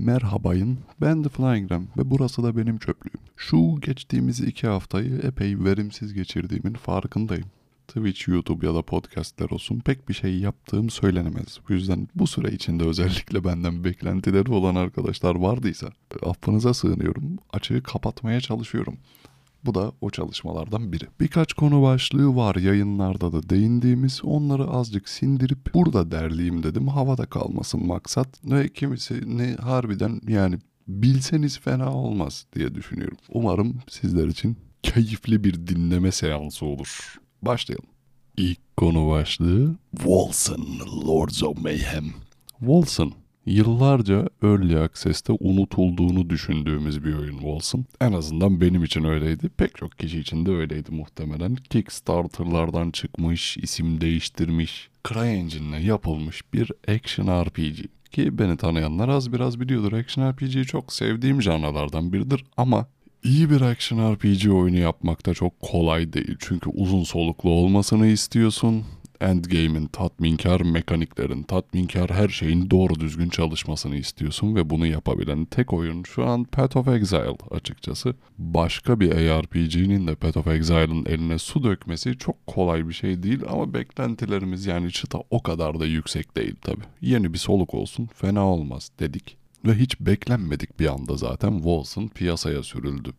Merhabayın, ben The Flying Ram ve burası da benim çöplüğüm. Şu geçtiğimiz iki haftayı epey verimsiz geçirdiğimin farkındayım. Twitch, YouTube ya da podcastler olsun pek bir şey yaptığım söylenemez. Bu yüzden bu süre içinde özellikle benden beklentileri olan arkadaşlar vardıysa affınıza sığınıyorum. Açığı kapatmaya çalışıyorum. Bu da o çalışmalardan biri. Birkaç konu başlığı var yayınlarda da değindiğimiz. Onları azıcık sindirip burada derleyeyim dedim. Havada kalmasın maksat. Ve kimisini harbiden yani bilseniz fena olmaz diye düşünüyorum. Umarım sizler için keyifli bir dinleme seansı olur. Başlayalım. İlk konu başlığı Wolson Lords of Mayhem. Wolson Yıllarca Early Access'te unutulduğunu düşündüğümüz bir oyun Wolson. En azından benim için öyleydi. Pek çok kişi için de öyleydi muhtemelen. Kickstarter'lardan çıkmış, isim değiştirmiş, CryEngine'le yapılmış bir action RPG. Ki beni tanıyanlar az biraz biliyordur. Action RPG'yi çok sevdiğim janralardan biridir ama İyi bir action RPG oyunu yapmak da çok kolay değil. Çünkü uzun soluklu olmasını istiyorsun. Endgame'in tatminkar mekaniklerin, tatminkar her şeyin doğru düzgün çalışmasını istiyorsun ve bunu yapabilen tek oyun şu an Path of Exile açıkçası. Başka bir ARPG'nin de Path of Exile'ın eline su dökmesi çok kolay bir şey değil ama beklentilerimiz yani çıta o kadar da yüksek değil tabi. Yeni bir soluk olsun fena olmaz dedik. Ve hiç beklenmedik bir anda zaten Wolf'un piyasaya sürüldü.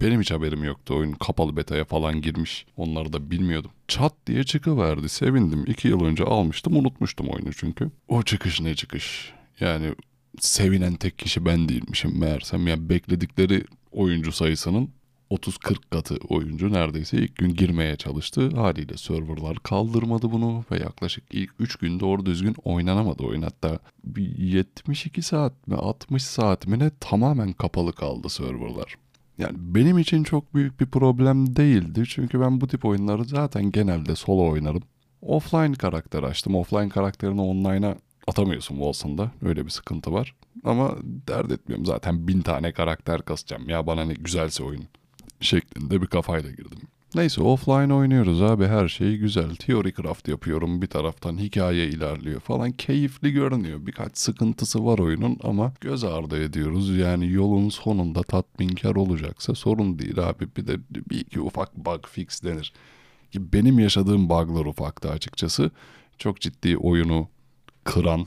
Benim hiç haberim yoktu. Oyun kapalı beta'ya falan girmiş. Onları da bilmiyordum. Çat diye çıkıverdi. Sevindim. İki yıl önce almıştım. Unutmuştum oyunu çünkü. O çıkış ne çıkış. Yani sevinen tek kişi ben değilmişim meğersem. Yani bekledikleri oyuncu sayısının 30-40 katı oyuncu neredeyse ilk gün girmeye çalıştı. Haliyle serverlar kaldırmadı bunu ve yaklaşık ilk 3 gün doğru düzgün oynanamadı oyun. Hatta bir 72 saat mi 60 saat mi ne tamamen kapalı kaldı serverlar. Yani benim için çok büyük bir problem değildi. Çünkü ben bu tip oyunları zaten genelde solo oynarım. Offline karakter açtım. Offline karakterini online'a atamıyorsun Wolfen'da. Öyle bir sıkıntı var. Ama dert etmiyorum zaten bin tane karakter kasacağım. Ya bana ne güzelse oyun şeklinde bir kafayla girdim. Neyse offline oynuyoruz abi her şey güzel. Theory craft yapıyorum bir taraftan hikaye ilerliyor falan keyifli görünüyor. Birkaç sıkıntısı var oyunun ama göz ardı ediyoruz. Yani yolun sonunda tatminkar olacaksa sorun değil abi. Bir de bir iki ufak bug fix denir. Ki benim yaşadığım buglar ufaktı açıkçası. Çok ciddi oyunu kıran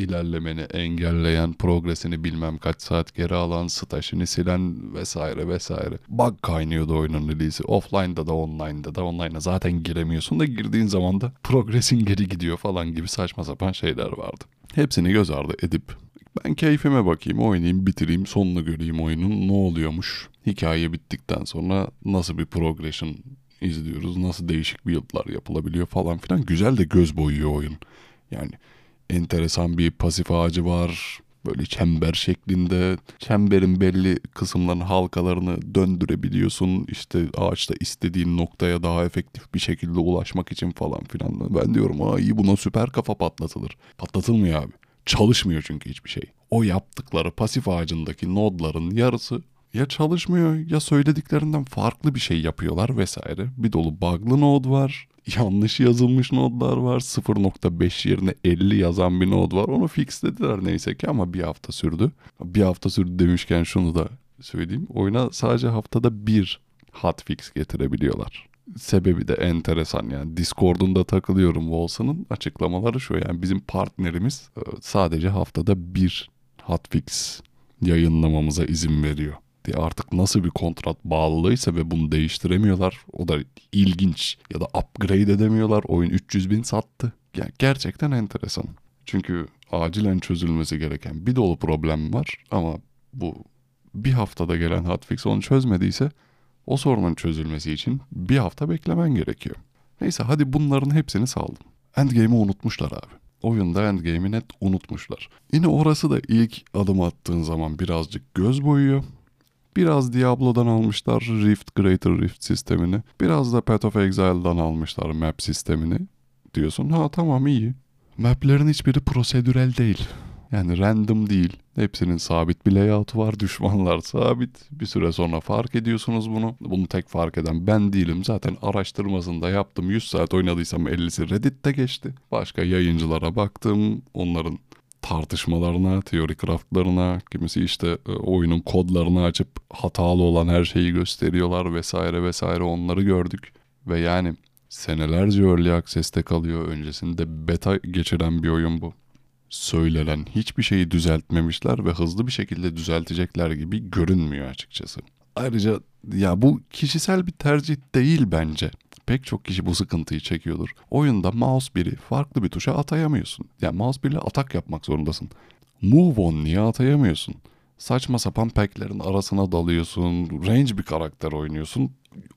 ilerlemeni engelleyen, progresini bilmem kaç saat geri alan, stajını silen vesaire vesaire. Bug kaynıyordu oyunun release'i. Offline'da da online'da da online'a zaten giremiyorsun da girdiğin zaman da progresin geri gidiyor falan gibi saçma sapan şeyler vardı. Hepsini göz ardı edip ben keyfime bakayım, oynayayım, bitireyim, sonunu göreyim oyunun ne oluyormuş. Hikaye bittikten sonra nasıl bir progression izliyoruz, nasıl değişik build'lar yapılabiliyor falan filan. Güzel de göz boyuyor oyun. Yani enteresan bir pasif ağacı var. Böyle çember şeklinde çemberin belli kısımların halkalarını döndürebiliyorsun. İşte ağaçta istediğin noktaya daha efektif bir şekilde ulaşmak için falan filan. Ben diyorum aa iyi buna süper kafa patlatılır. Patlatılmıyor abi. Çalışmıyor çünkü hiçbir şey. O yaptıkları pasif ağacındaki nodların yarısı ya çalışmıyor ya söylediklerinden farklı bir şey yapıyorlar vesaire. Bir dolu bug'lı node var yanlış yazılmış nodlar var. 0.5 yerine 50 yazan bir nod var. Onu fixlediler neyse ki ama bir hafta sürdü. Bir hafta sürdü demişken şunu da söyleyeyim. Oyuna sadece haftada bir hotfix getirebiliyorlar. Sebebi de enteresan yani. Discord'unda da takılıyorum Wolson'un açıklamaları şu yani bizim partnerimiz e, sadece haftada bir hotfix yayınlamamıza izin veriyor diye artık nasıl bir kontrat bağlılığıysa ve bunu değiştiremiyorlar. O da ilginç ya da upgrade edemiyorlar. Oyun 300 bin sattı. Yani gerçekten enteresan. Çünkü acilen çözülmesi gereken bir dolu problem var ama bu bir haftada gelen hotfix onu çözmediyse o sorunun çözülmesi için bir hafta beklemen gerekiyor. Neyse hadi bunların hepsini saldım. Endgame'i unutmuşlar abi. Oyunda Endgame'i net unutmuşlar. Yine orası da ilk adım attığın zaman birazcık göz boyuyor. Biraz Diablo'dan almışlar Rift Greater Rift sistemini. Biraz da Path of Exile'dan almışlar map sistemini. Diyorsun ha tamam iyi. Maplerin hiçbiri prosedürel değil. Yani random değil. Hepsinin sabit bir layout'u var. Düşmanlar sabit. Bir süre sonra fark ediyorsunuz bunu. Bunu tek fark eden ben değilim. Zaten araştırmasını da yaptım. 100 saat oynadıysam 50'si Reddit'te geçti. Başka yayıncılara baktım. Onların tartışmalarına, teori craftlarına, kimisi işte e, oyunun kodlarını açıp hatalı olan her şeyi gösteriyorlar vesaire vesaire onları gördük. Ve yani senelerce Early Access'te kalıyor. Öncesinde beta geçiren bir oyun bu. Söylenen hiçbir şeyi düzeltmemişler ve hızlı bir şekilde düzeltecekler gibi görünmüyor açıkçası. Ayrıca ya bu kişisel bir tercih değil bence. Pek çok kişi bu sıkıntıyı çekiyordur. Oyunda mouse biri farklı bir tuşa atayamıyorsun. Yani mouse biriyle atak yapmak zorundasın. Move on niye atayamıyorsun? Saçma sapan packlerin arasına dalıyorsun. Range bir karakter oynuyorsun.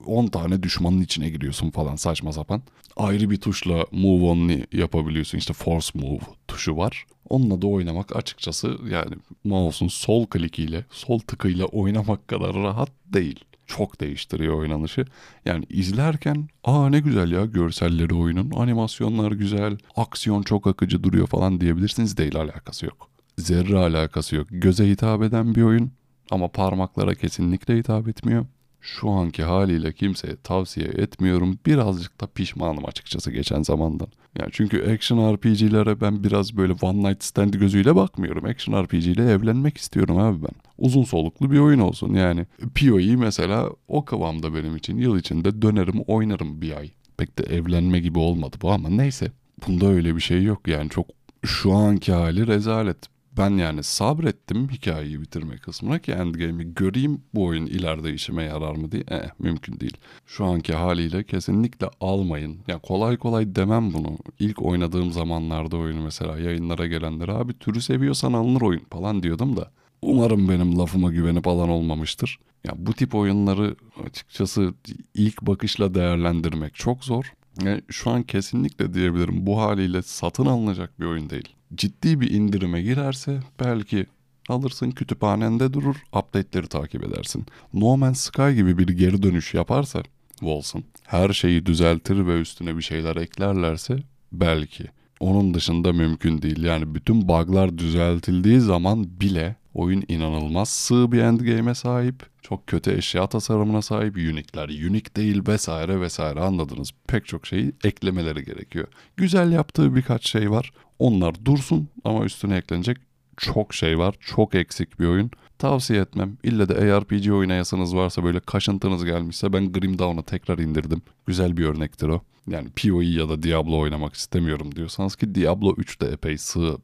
10 tane düşmanın içine giriyorsun falan saçma sapan. Ayrı bir tuşla move on'u yapabiliyorsun. İşte force move tuşu var. Onunla da oynamak açıkçası yani mouse'un sol klikiyle, sol tıkıyla oynamak kadar rahat değil. Çok değiştiriyor oynanışı. Yani izlerken aa ne güzel ya görselleri oyunun, animasyonlar güzel, aksiyon çok akıcı duruyor falan diyebilirsiniz değil alakası yok. Zerre alakası yok. Göze hitap eden bir oyun ama parmaklara kesinlikle hitap etmiyor şu anki haliyle kimseye tavsiye etmiyorum. Birazcık da pişmanım açıkçası geçen zamandan. Yani çünkü action RPG'lere ben biraz böyle one night stand gözüyle bakmıyorum. Action RPG ile evlenmek istiyorum abi ben. Uzun soluklu bir oyun olsun yani. PoE mesela o kıvamda benim için. Yıl içinde dönerim oynarım bir ay. Pek de evlenme gibi olmadı bu ama neyse. Bunda öyle bir şey yok yani çok şu anki hali rezalet ben yani sabrettim hikayeyi bitirme kısmına ki endgame'i göreyim bu oyun ileride işime yarar mı diye. Eh, mümkün değil. Şu anki haliyle kesinlikle almayın. Ya kolay kolay demem bunu. İlk oynadığım zamanlarda oyunu mesela yayınlara gelenler abi türü seviyorsan alınır oyun falan diyordum da. Umarım benim lafıma güvenip alan olmamıştır. Ya bu tip oyunları açıkçası ilk bakışla değerlendirmek çok zor. Yani şu an kesinlikle diyebilirim bu haliyle satın alınacak bir oyun değil ciddi bir indirime girerse belki alırsın kütüphanende durur update'leri takip edersin. No Man's Sky gibi bir geri dönüş yaparsa Wolson her şeyi düzeltir ve üstüne bir şeyler eklerlerse belki. Onun dışında mümkün değil. Yani bütün bug'lar düzeltildiği zaman bile oyun inanılmaz sığ bir endgame'e sahip. Çok kötü eşya tasarımına sahip. Unique'ler unique değil vesaire vesaire anladınız. Pek çok şeyi eklemeleri gerekiyor. Güzel yaptığı birkaç şey var. Onlar dursun ama üstüne eklenecek çok şey var. Çok eksik bir oyun. Tavsiye etmem. İlle de ARPG oynayasınız varsa böyle kaşıntınız gelmişse ben Grim Dawn'u tekrar indirdim. Güzel bir örnektir o. Yani PoE ya da Diablo oynamak istemiyorum diyorsanız ki Diablo 3 de epey sığ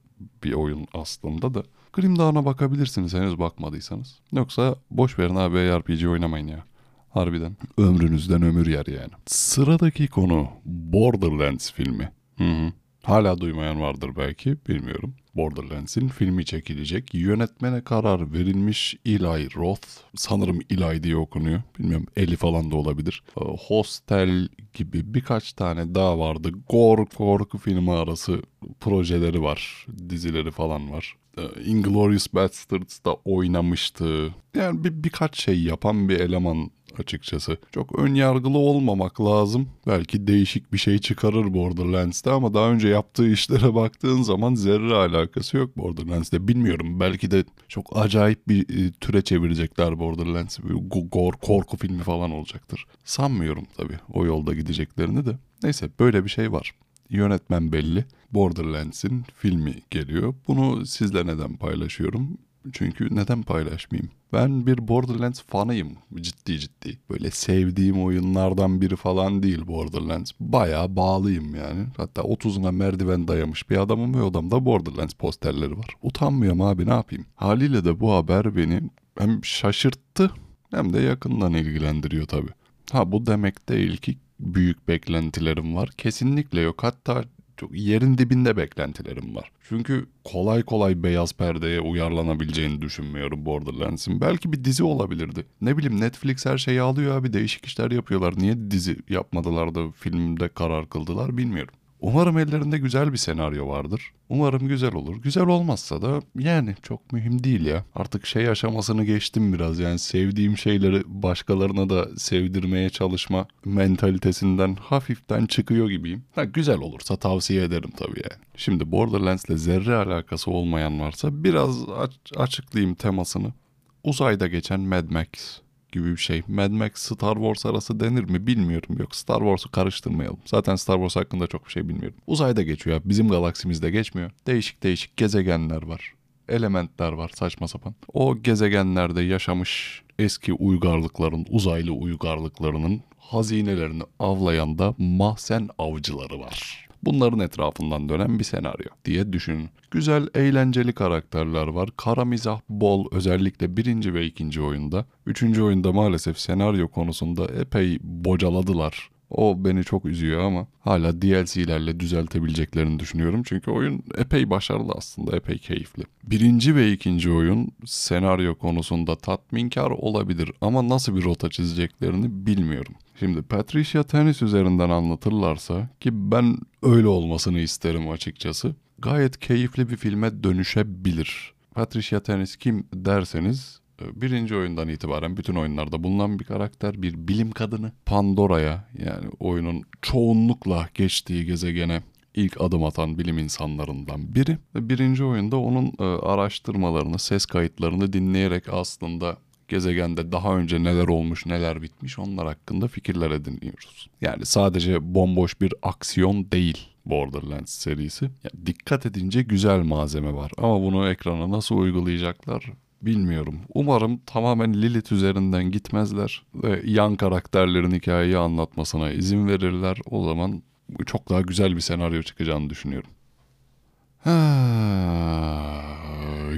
bir oyun aslında da. Grim Dawn'a bakabilirsiniz henüz bakmadıysanız. Yoksa boş verin abi ARPG oynamayın ya. Harbiden. Ömrünüzden ömür yer yani. Sıradaki konu Borderlands filmi. Hı hı. Hala duymayan vardır belki bilmiyorum. Borderlands'in filmi çekilecek. Yönetmene karar verilmiş Eli Roth. Sanırım Eli diye okunuyor. Bilmiyorum Eli falan da olabilir. Ee, Hostel gibi birkaç tane daha vardı. Gore korku filmi arası projeleri var. Dizileri falan var. Ee, Inglourious Bastards'da oynamıştı. Yani bir, birkaç şey yapan bir eleman açıkçası. Çok ön yargılı olmamak lazım. Belki değişik bir şey çıkarır Borderlands'te ama daha önce yaptığı işlere baktığın zaman zerre alakası yok Borderlands'te. Bilmiyorum belki de çok acayip bir e, türe çevirecekler Borderlands'i. Gore, korku filmi falan olacaktır. Sanmıyorum tabii o yolda gideceklerini de. Neyse böyle bir şey var. Yönetmen belli. Borderlands'in filmi geliyor. Bunu sizle neden paylaşıyorum? Çünkü neden paylaşmayayım? Ben bir Borderlands fanıyım ciddi ciddi. Böyle sevdiğim oyunlardan biri falan değil Borderlands. Bayağı bağlıyım yani. Hatta 30'una merdiven dayamış bir adamım ve odamda Borderlands posterleri var. Utanmıyorum abi ne yapayım? Haliyle de bu haber beni hem şaşırttı hem de yakından ilgilendiriyor tabii. Ha bu demek değil ki büyük beklentilerim var. Kesinlikle yok. Hatta çok yerin dibinde beklentilerim var. Çünkü kolay kolay beyaz perdeye uyarlanabileceğini düşünmüyorum Borderlands'in. Belki bir dizi olabilirdi. Ne bileyim Netflix her şeyi alıyor abi değişik işler yapıyorlar. Niye dizi yapmadılar da filmde karar kıldılar bilmiyorum. Umarım ellerinde güzel bir senaryo vardır. Umarım güzel olur. Güzel olmazsa da yani çok mühim değil ya. Artık şey aşamasını geçtim biraz yani sevdiğim şeyleri başkalarına da sevdirmeye çalışma mentalitesinden hafiften çıkıyor gibiyim. Ha, güzel olursa tavsiye ederim tabii yani. Şimdi Borderlands'le zerre alakası olmayan varsa biraz aç- açıklayayım temasını. Uzayda geçen Mad Max gibi bir şey. Mad Max Star Wars arası denir mi bilmiyorum. Yok Star Wars'u karıştırmayalım. Zaten Star Wars hakkında çok bir şey bilmiyorum. Uzayda geçiyor. Bizim galaksimizde geçmiyor. Değişik değişik gezegenler var. Elementler var saçma sapan. O gezegenlerde yaşamış eski uygarlıkların, uzaylı uygarlıklarının hazinelerini avlayan da mahzen avcıları var. Bunların etrafından dönen bir senaryo diye düşünün. Güzel, eğlenceli karakterler var. Kara mizah bol özellikle birinci ve ikinci oyunda. Üçüncü oyunda maalesef senaryo konusunda epey bocaladılar. O beni çok üzüyor ama hala DLC'lerle düzeltebileceklerini düşünüyorum. Çünkü oyun epey başarılı aslında, epey keyifli. Birinci ve ikinci oyun senaryo konusunda tatminkar olabilir ama nasıl bir rota çizeceklerini bilmiyorum. Şimdi Patricia Tennis üzerinden anlatırlarsa ki ben öyle olmasını isterim açıkçası. Gayet keyifli bir filme dönüşebilir. Patricia Tennis kim derseniz e, birinci oyundan itibaren bütün oyunlarda bulunan bir karakter, bir bilim kadını. Pandora'ya yani oyunun çoğunlukla geçtiği gezegene ilk adım atan bilim insanlarından biri. Birinci oyunda onun e, araştırmalarını, ses kayıtlarını dinleyerek aslında gezegende daha önce neler olmuş neler bitmiş onlar hakkında fikirler ediniyoruz. Yani sadece bomboş bir aksiyon değil Borderlands serisi. Yani dikkat edince güzel malzeme var ama bunu ekrana nasıl uygulayacaklar bilmiyorum. Umarım tamamen Lilith üzerinden gitmezler ve yan karakterlerin hikayeyi anlatmasına izin verirler. O zaman çok daha güzel bir senaryo çıkacağını düşünüyorum. Ha,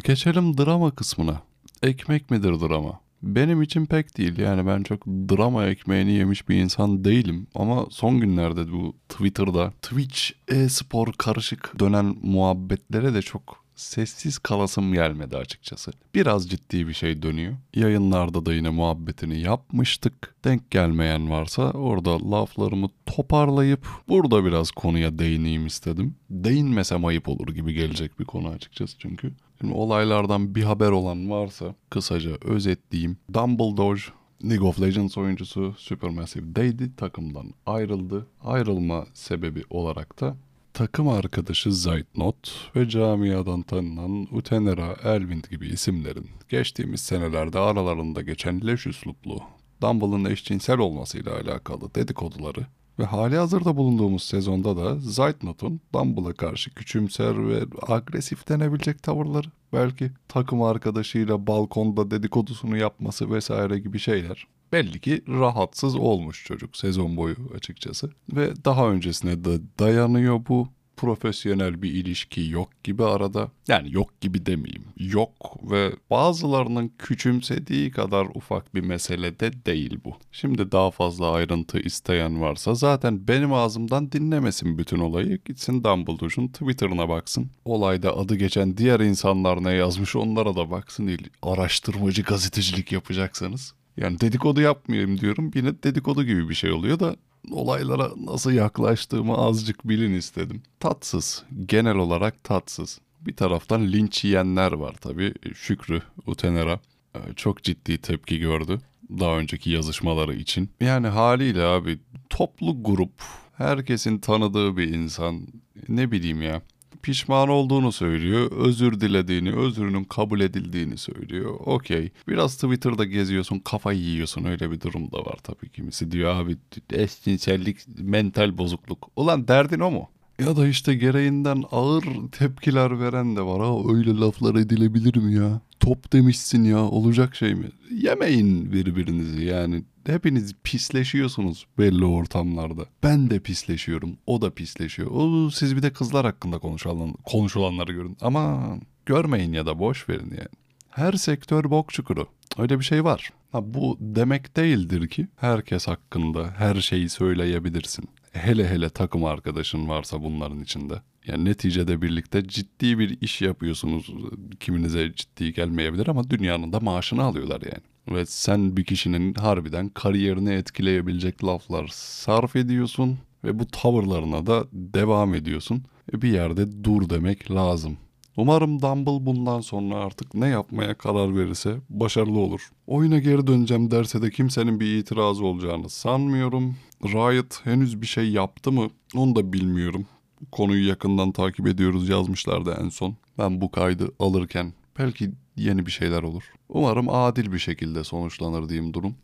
geçelim drama kısmına. Ekmek midir drama? Benim için pek değil yani ben çok drama ekmeğini yemiş bir insan değilim ama son günlerde bu Twitter'da Twitch e-spor karışık dönen muhabbetlere de çok sessiz kalasım gelmedi açıkçası. Biraz ciddi bir şey dönüyor. Yayınlarda da yine muhabbetini yapmıştık. Denk gelmeyen varsa orada laflarımı toparlayıp burada biraz konuya değineyim istedim. Değinmesem ayıp olur gibi gelecek bir konu açıkçası çünkü. Şimdi olaylardan bir haber olan varsa kısaca özetleyeyim. Dumbledore League of Legends oyuncusu Supermassive Daddy takımdan ayrıldı. Ayrılma sebebi olarak da takım arkadaşı Zaytnot ve camiadan tanınan Utenera Elvind gibi isimlerin geçtiğimiz senelerde aralarında geçen leş üsluplu Dumble'ın eşcinsel olmasıyla alakalı dedikoduları ve hali hazırda bulunduğumuz sezonda da Zaytnot'un Dumble'a karşı küçümser ve agresif denebilecek tavırları, belki takım arkadaşıyla balkonda dedikodusunu yapması vesaire gibi şeyler. Belli ki rahatsız olmuş çocuk sezon boyu açıkçası. Ve daha öncesine de dayanıyor bu profesyonel bir ilişki yok gibi arada. Yani yok gibi demeyeyim. Yok ve bazılarının küçümsediği kadar ufak bir mesele de değil bu. Şimdi daha fazla ayrıntı isteyen varsa zaten benim ağzımdan dinlemesin bütün olayı. Gitsin Dumbledore'un Twitter'ına baksın. Olayda adı geçen diğer insanlar ne yazmış onlara da baksın. Araştırmacı gazetecilik yapacaksanız. Yani dedikodu yapmayayım diyorum. Yine dedikodu gibi bir şey oluyor da olaylara nasıl yaklaştığımı azıcık bilin istedim. Tatsız. Genel olarak tatsız. Bir taraftan linç yiyenler var tabii. Şükrü Utenera e, çok ciddi tepki gördü daha önceki yazışmaları için. Yani haliyle abi toplu grup, herkesin tanıdığı bir insan ne bileyim ya pişman olduğunu söylüyor. Özür dilediğini, özrünün kabul edildiğini söylüyor. Okey. Biraz Twitter'da geziyorsun, kafayı yiyorsun. Öyle bir durum da var tabii. Kimisi diyor abi eşcinsellik, mental bozukluk. Ulan derdin o mu? Ya da işte gereğinden ağır tepkiler veren de var. Ha öyle laflar edilebilir mi ya? Top demişsin ya olacak şey mi? Yemeyin birbirinizi yani. Hepiniz pisleşiyorsunuz belli ortamlarda. Ben de pisleşiyorum. O da pisleşiyor. O, siz bir de kızlar hakkında konuşulan, konuşulanları görün. Ama görmeyin ya da boş verin yani. Her sektör bok çukuru. Öyle bir şey var. Ha, bu demek değildir ki herkes hakkında her şeyi söyleyebilirsin. Hele hele takım arkadaşın varsa bunların içinde. Yani neticede birlikte ciddi bir iş yapıyorsunuz. Kiminize ciddi gelmeyebilir ama dünyanın da maaşını alıyorlar yani. Ve sen bir kişinin harbiden kariyerini etkileyebilecek laflar sarf ediyorsun ve bu tavırlarına da devam ediyorsun. Bir yerde dur demek lazım. Umarım Dumble bundan sonra artık ne yapmaya karar verirse başarılı olur. Oyuna geri döneceğim derse de kimsenin bir itirazı olacağını sanmıyorum. Riot henüz bir şey yaptı mı onu da bilmiyorum. Konuyu yakından takip ediyoruz yazmışlardı en son. Ben bu kaydı alırken Belki yeni bir şeyler olur. Umarım adil bir şekilde sonuçlanır diyeyim durum.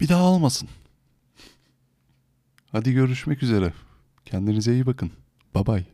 Bir daha olmasın. Hadi görüşmek üzere. Kendinize iyi bakın. Bye bye.